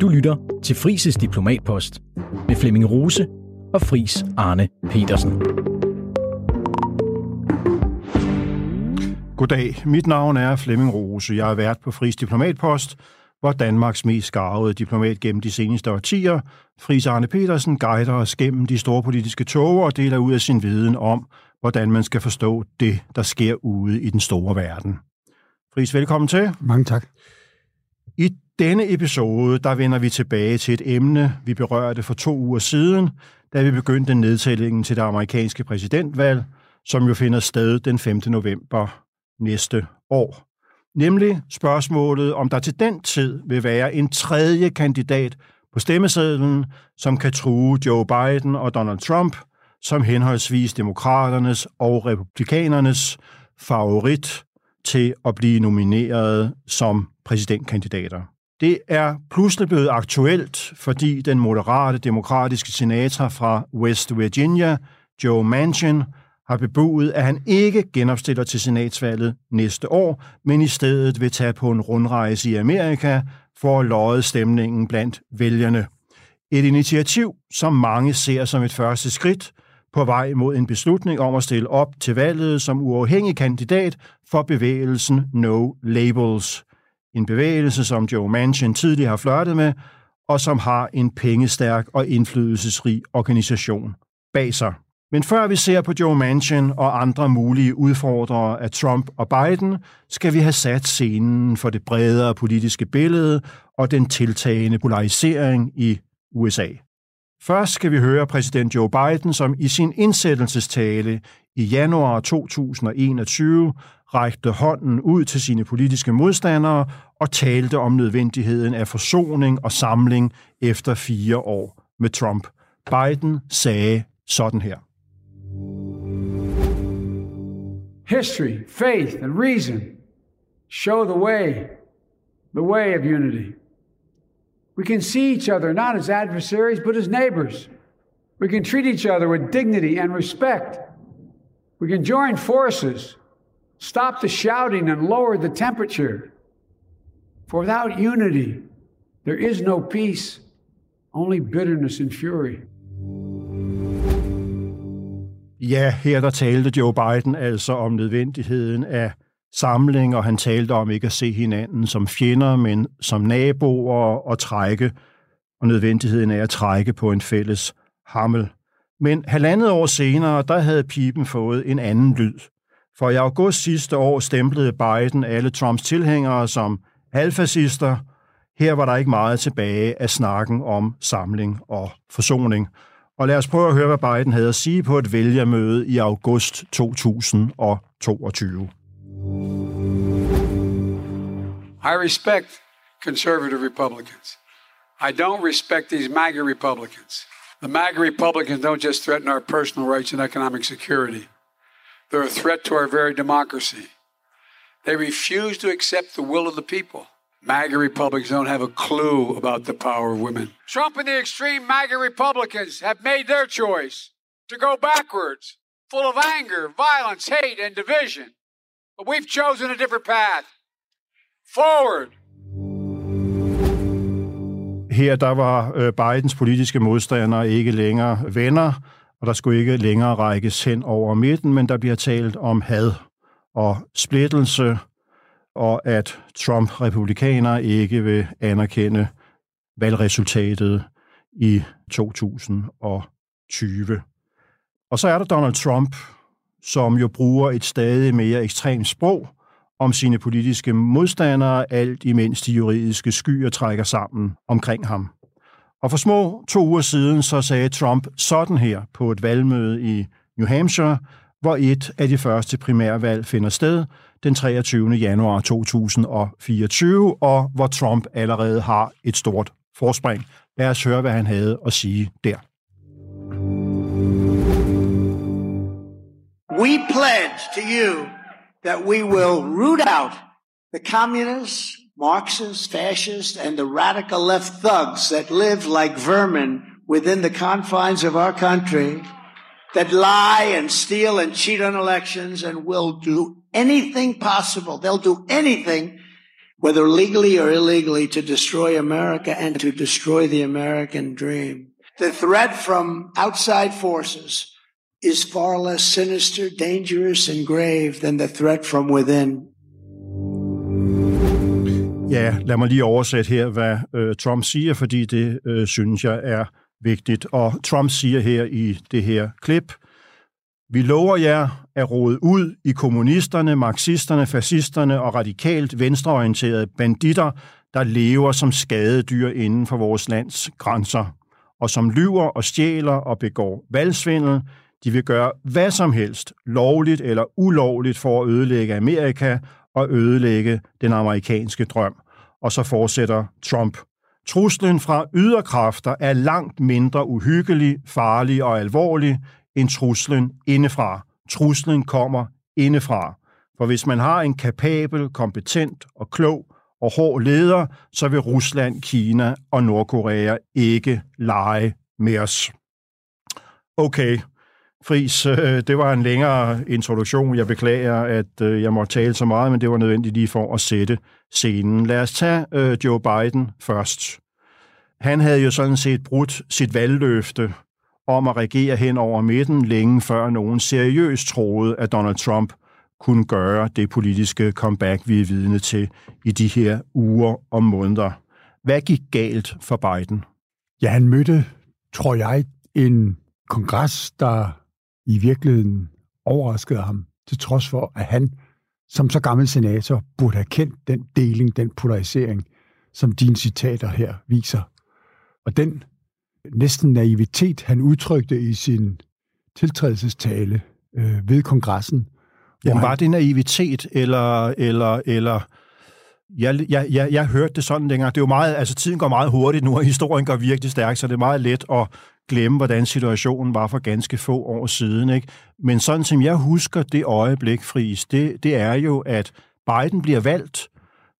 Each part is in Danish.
Du lytter til Frises Diplomatpost med Flemming Rose og Fris Arne Petersen. Goddag, mit navn er Flemming Rose. Jeg er vært på Fris Diplomatpost, hvor Danmarks mest skarvede diplomat gennem de seneste årtier, Fris Arne Petersen, guider os gennem de store politiske tog og deler ud af sin viden om, hvordan man skal forstå det, der sker ude i den store verden. Fris, velkommen til. Mange tak. I denne episode, der vender vi tilbage til et emne, vi berørte for to uger siden, da vi begyndte nedtællingen til det amerikanske præsidentvalg, som jo finder sted den 5. november næste år. Nemlig spørgsmålet, om der til den tid vil være en tredje kandidat på stemmesedlen, som kan true Joe Biden og Donald Trump som henholdsvis demokraternes og republikanernes favorit til at blive nomineret som præsidentkandidater. Det er pludselig blevet aktuelt, fordi den moderate demokratiske senator fra West Virginia, Joe Manchin, har bebudet, at han ikke genopstiller til senatsvalget næste år, men i stedet vil tage på en rundrejse i Amerika for at løje stemningen blandt vælgerne. Et initiativ, som mange ser som et første skridt på vej mod en beslutning om at stille op til valget som uafhængig kandidat for bevægelsen No Labels. En bevægelse, som Joe Manchin tidligere har flørtet med, og som har en pengestærk og indflydelsesrig organisation bag sig. Men før vi ser på Joe Manchin og andre mulige udfordrere af Trump og Biden, skal vi have sat scenen for det bredere politiske billede og den tiltagende polarisering i USA. Først skal vi høre præsident Joe Biden, som i sin indsættelsestale i januar 2021 rækte hånden ud til sine politiske modstandere og talte om nødvendigheden af forsoning og samling efter fire år med Trump. Biden sagde sådan her. History, faith, and reason show the way, the way of unity. We can see each other not as adversaries, but as neighbors. We can treat each other with dignity and respect. We can join forces, stop the shouting, and lower the temperature. For without unity, there is no peace, only bitterness and fury. Ja, her der talte Joe Biden altså om nødvendigheden af samling, og han talte om ikke at se hinanden som fjender, men som naboer og trække, og nødvendigheden af at trække på en fælles hammel. Men halvandet år senere, der havde pipen fået en anden lyd. For i august sidste år stemplede Biden alle Trumps tilhængere som halvfascister. Her var der ikke meget tilbage af snakken om samling og forsoning. Og lad os prøve at høre, hvad Biden havde at sige på et vælgermøde i august 2022. I respect conservative Republicans. I don't respect these MAGA Republicans. The MAGA Republicans don't just threaten our personal rights and economic security, they're a threat to our very democracy. They refuse to accept the will of the people. MAGA Republicans don't have a clue about the power of women. Trump and the extreme MAGA Republicans have made their choice to go backwards, full of anger, violence, hate, and division. But we've chosen a different path. Forward. Her der var øh, Bidens politiske modstandere ikke længere venner, og der skulle ikke længere rækkes hen over midten, men der bliver talt om had og splittelse, og at Trump-republikanere ikke vil anerkende valgresultatet i 2020. Og så er der Donald Trump, som jo bruger et stadig mere ekstremt sprog om sine politiske modstandere, alt imens de juridiske skyer trækker sammen omkring ham. Og for små to uger siden så sagde Trump sådan her på et valgmøde i New Hampshire, hvor et af de første primærvalg finder sted den 23. januar 2024, og hvor Trump allerede har et stort forspring. Lad os høre, hvad han havde at sige der. We pledge to you that we will root out the communists, Marxists, fascists, and the radical left thugs that live like vermin within the confines of our country, that lie and steal and cheat on elections and will do anything possible. They'll do anything whether legally or illegally, to destroy America and to destroy the American dream. The threat from outside forces is far less sinister, dangerous, and grave than the threat from within. Ja, lad mig lige oversætte her, hvad øh, Trump siger, fordi det øh, synes jeg er vigtigt. Og Trump siger her i det her klip, vi lover jer at råde ud i kommunisterne, marxisterne, fascisterne og radikalt venstreorienterede banditter, der lever som skadedyr inden for vores lands grænser, og som lyver og stjæler og begår valgsvindel. De vil gøre hvad som helst, lovligt eller ulovligt, for at ødelægge Amerika og ødelægge den amerikanske drøm. Og så fortsætter Trump. Truslen fra yderkræfter er langt mindre uhyggelig, farlig og alvorlig end truslen indefra. Truslen kommer indefra. For hvis man har en kapabel, kompetent og klog og hård leder, så vil Rusland, Kina og Nordkorea ikke lege med os. Okay, Fris, øh, det var en længere introduktion. Jeg beklager, at øh, jeg måtte tale så meget, men det var nødvendigt lige for at sætte scenen. Lad os tage øh, Joe Biden først. Han havde jo sådan set brudt sit valgløfte om at regere hen over midten længe før nogen seriøst troede, at Donald Trump kunne gøre det politiske comeback, vi er vidne til i de her uger og måneder. Hvad gik galt for Biden? Ja, han mødte, tror jeg, en kongres, der i virkeligheden overraskede ham, til trods for, at han som så gammel senator burde have kendt den deling, den polarisering, som dine citater her viser. Og den næsten naivitet, han udtrykte i sin tiltrædelsestale øh, ved kongressen. Jamen, var det naivitet, eller, eller, eller jeg, jeg, jeg, jeg hørte det sådan dengang. Det er jo meget, altså tiden går meget hurtigt nu, og historien går virkelig stærkt, så det er meget let at glemme, hvordan situationen var for ganske få år siden. Ikke? Men sådan som jeg husker det øjeblik, Friis, det, det er jo, at Biden bliver valgt,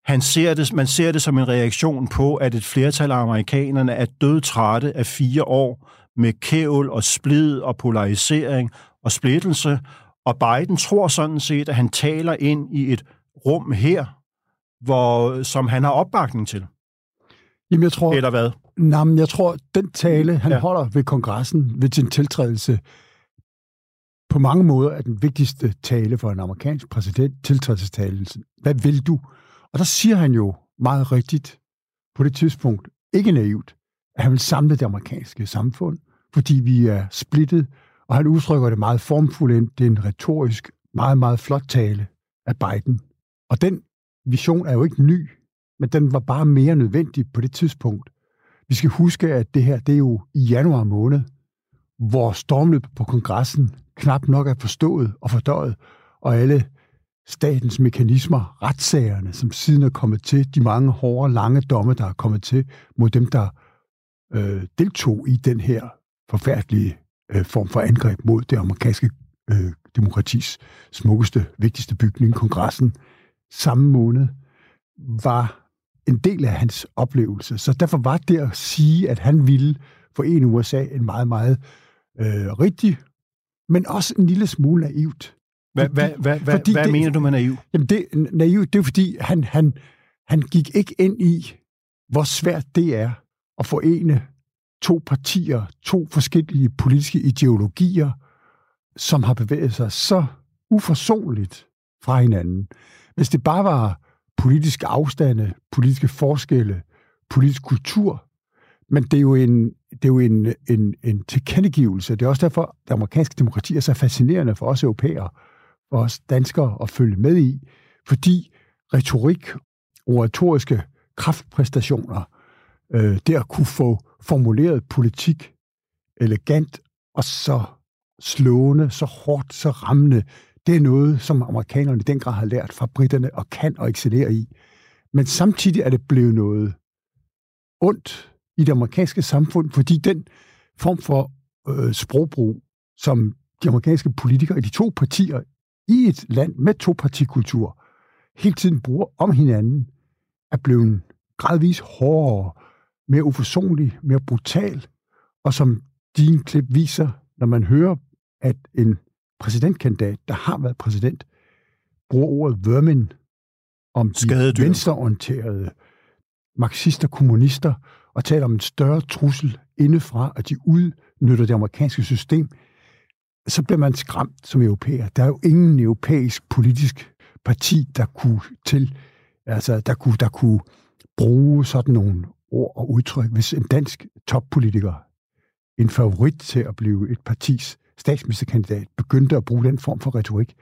han ser det, man ser det som en reaktion på, at et flertal af amerikanerne er dødtrætte af fire år med kævl og splid og polarisering og splittelse, og Biden tror sådan set, at han taler ind i et rum her, hvor, som han har opbakning til. Jamen, jeg tror, Eller hvad? Nej, men jeg tror, den tale, han Ja. holder ved kongressen, ved sin tiltrædelse, på mange måder er den vigtigste tale for en amerikansk præsident, tiltrædelsestale. Hvad vil du? Og der siger han jo meget rigtigt på det tidspunkt, ikke naivt, at han vil samle det amerikanske samfund, fordi vi er splittet, og han udtrykker det meget formfuldt. Det er en retorisk, meget, meget flot tale af Biden. Og den vision er jo ikke ny, men den var bare mere nødvendig på det tidspunkt. Vi skal huske, at det her det er jo i januar måned, hvor stormløbet på kongressen knap nok er forstået og fordøjet, og alle statens mekanismer, retssagerne, som siden er kommet til, de mange hårde, lange domme, der er kommet til mod dem, der øh, deltog i den her forfærdelige øh, form for angreb mod det amerikanske øh, demokratis smukkeste, vigtigste bygning, kongressen, samme måned, var en del af hans oplevelse. Så derfor var det at sige, at han ville forene USA en meget, meget øh, rigtig, men også en lille smule naivt. Hvad, Fordi- hvad, hvad, hvad, fordi hvad det- mener du med naiv? Jamen det naivt, det er fordi, han, han, han gik ikke ind i, hvor svært det er at forene to partier, to forskellige politiske ideologier, som har bevæget sig så uforsonligt fra hinanden. Hvis det bare var politiske afstande, politiske forskelle, politisk kultur, men det er jo en, det er jo en, en, en tilkendegivelse. Det er også derfor, at det amerikanske demokrati er så fascinerende for os europæere, for os danskere at følge med i, fordi retorik, oratoriske kraftpræstationer, øh, det at kunne få formuleret politik elegant og så slående, så hårdt, så rammende, det er noget, som amerikanerne i den grad har lært fra britterne og kan og excellere i. Men samtidig er det blevet noget ondt i det amerikanske samfund, fordi den form for øh, sprogbrug, som de amerikanske politikere i de to partier i et land med to partikultur hele tiden bruger om hinanden, er blevet gradvist hårdere, mere uforsonlig, mere brutal, og som din klip viser, når man hører, at en præsidentkandidat, der har været præsident, bruger ordet vermin om de Skadedyr. venstreorienterede marxister, kommunister, og taler om en større trussel indefra, at de udnytter det amerikanske system, så bliver man skræmt som europæer. Der er jo ingen europæisk politisk parti, der kunne til, altså der kunne, der kunne bruge sådan nogle ord og udtryk, hvis en dansk toppolitiker, en favorit til at blive et partis statsministerkandidat, begyndte at bruge den form for retorik,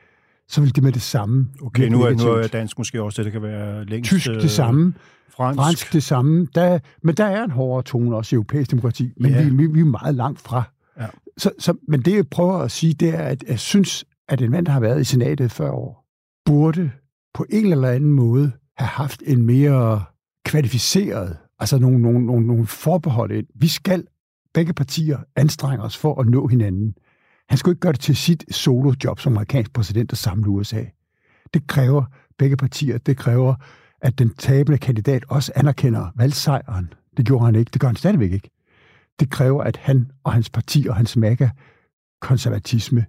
så vil det med det samme. Okay, nu er, nu er dansk måske også det, der kan være længst. Tysk øh, det samme, Fransk. fransk det samme. Der, men der er en hårdere tone også i europæisk demokrati, men Ja. vi, vi, vi er meget langt fra. Ja. Så, så, men det, jeg prøver at sige, det er, at jeg synes, at en mand, der har været i senatet 40 år, burde på en eller anden måde have haft en mere kvalificeret, altså nogle, nogle, nogle, nogle forbehold ind. Vi skal begge partier anstrenge os for at nå hinanden. Han skulle ikke gøre det til sit solo-job som amerikansk præsident og samle USA. Det kræver begge partier. Det kræver, at den tabende kandidat også anerkender valgsejren. Det gjorde han ikke. Det gør han stadigvæk ikke. Det kræver, at han og hans parti og hans MAGA-konservatisme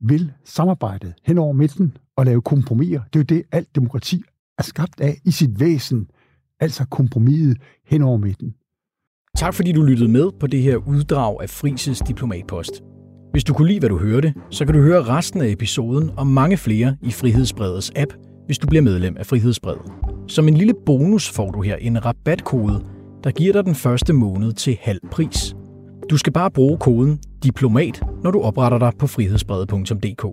vil samarbejde hen over midten og lave kompromiser. Det er jo det, alt demokrati er skabt af i sit væsen. Altså kompromiset hen over midten. Tak fordi du lyttede med på det her uddrag af Frises Diplomatpost. Hvis du kunne lide, hvad du hørte, så kan du høre resten af episoden og mange flere i Frihedsbredets app, hvis du bliver medlem af Frihedsbredet. Som en lille bonus får du her en rabatkode, der giver dig den første måned til halv pris. Du skal bare bruge koden DIPLOMAT, når du opretter dig på frihedsbredet.dk.